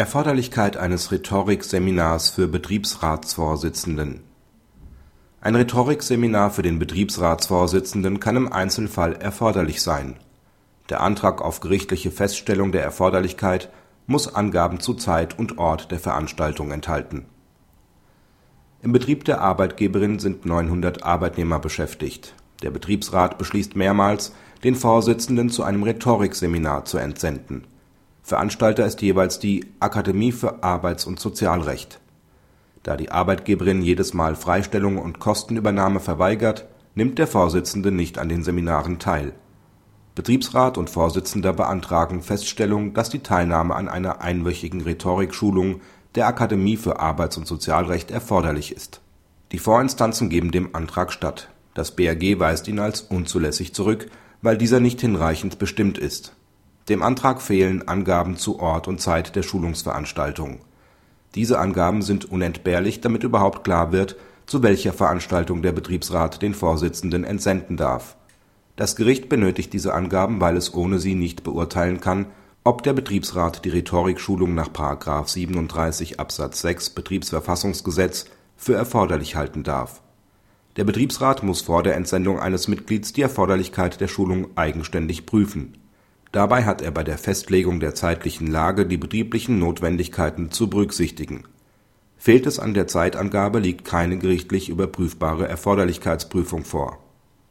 Erforderlichkeit eines Rhetorik-Seminars für Betriebsratsvorsitzenden Ein Rhetorikseminar für den Betriebsratsvorsitzenden kann im Einzelfall erforderlich sein. Der Antrag auf gerichtliche Feststellung der Erforderlichkeit muss Angaben zu Zeit und Ort der Veranstaltung enthalten. Im Betrieb der Arbeitgeberin sind 900 Arbeitnehmer beschäftigt. Der Betriebsrat beschließt mehrmals, den Vorsitzenden zu einem Rhetorikseminar zu entsenden Veranstalter ist jeweils die Akademie für Arbeits und Sozialrecht. Da die Arbeitgeberin jedes Mal Freistellung und Kostenübernahme verweigert, nimmt der Vorsitzende nicht an den Seminaren teil. Betriebsrat und Vorsitzender beantragen Feststellung, dass die Teilnahme an einer einwöchigen Rhetorikschulung der Akademie für Arbeits und Sozialrecht erforderlich ist. Die Vorinstanzen geben dem Antrag statt. Das BAG weist ihn als unzulässig zurück, weil dieser nicht hinreichend bestimmt ist dem Antrag fehlen Angaben zu Ort und Zeit der Schulungsveranstaltung. Diese Angaben sind unentbehrlich, damit überhaupt klar wird, zu welcher Veranstaltung der Betriebsrat den Vorsitzenden entsenden darf. Das Gericht benötigt diese Angaben, weil es ohne sie nicht beurteilen kann, ob der Betriebsrat die Rhetorikschulung nach § 37 Absatz 6 Betriebsverfassungsgesetz für erforderlich halten darf. Der Betriebsrat muss vor der Entsendung eines Mitglieds die Erforderlichkeit der Schulung eigenständig prüfen Dabei hat er bei der Festlegung der zeitlichen Lage die betrieblichen Notwendigkeiten zu berücksichtigen. Fehlt es an der Zeitangabe, liegt keine gerichtlich überprüfbare Erforderlichkeitsprüfung vor.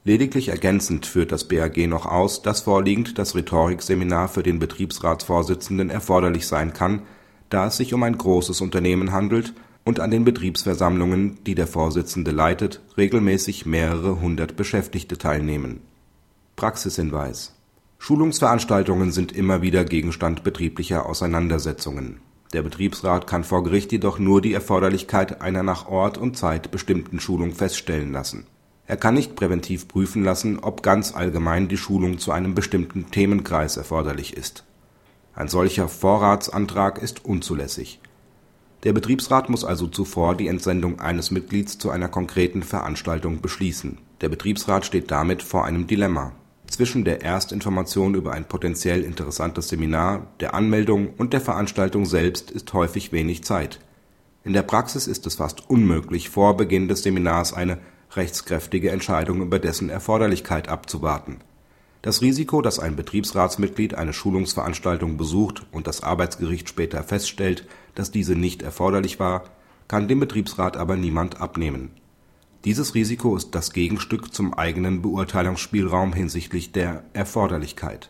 Lediglich ergänzend führt das BAG noch aus, dass vorliegend das Rhetorikseminar für den Betriebsratsvorsitzenden erforderlich sein kann, da es sich um ein großes Unternehmen handelt und an den Betriebsversammlungen, die der Vorsitzende leitet, regelmäßig mehrere hundert Beschäftigte teilnehmen. Praxishinweis Schulungsveranstaltungen sind immer wieder Gegenstand betrieblicher Auseinandersetzungen. Der Betriebsrat kann vor Gericht jedoch nur die Erforderlichkeit einer nach Ort und Zeit bestimmten Schulung feststellen lassen. Er kann nicht präventiv prüfen lassen, ob ganz allgemein die Schulung zu einem bestimmten Themenkreis erforderlich ist. Ein solcher Vorratsantrag ist unzulässig. Der Betriebsrat muss also zuvor die Entsendung eines Mitglieds zu einer konkreten Veranstaltung beschließen. Der Betriebsrat steht damit vor einem Dilemma zwischen der Erstinformation über ein potenziell interessantes Seminar, der Anmeldung und der Veranstaltung selbst ist häufig wenig Zeit. In der Praxis ist es fast unmöglich, vor Beginn des Seminars eine rechtskräftige Entscheidung über dessen Erforderlichkeit abzuwarten. Das Risiko, dass ein Betriebsratsmitglied eine Schulungsveranstaltung besucht und das Arbeitsgericht später feststellt, dass diese nicht erforderlich war, kann dem Betriebsrat aber niemand abnehmen dieses Risiko ist das Gegenstück zum eigenen Beurteilungsspielraum hinsichtlich der Erforderlichkeit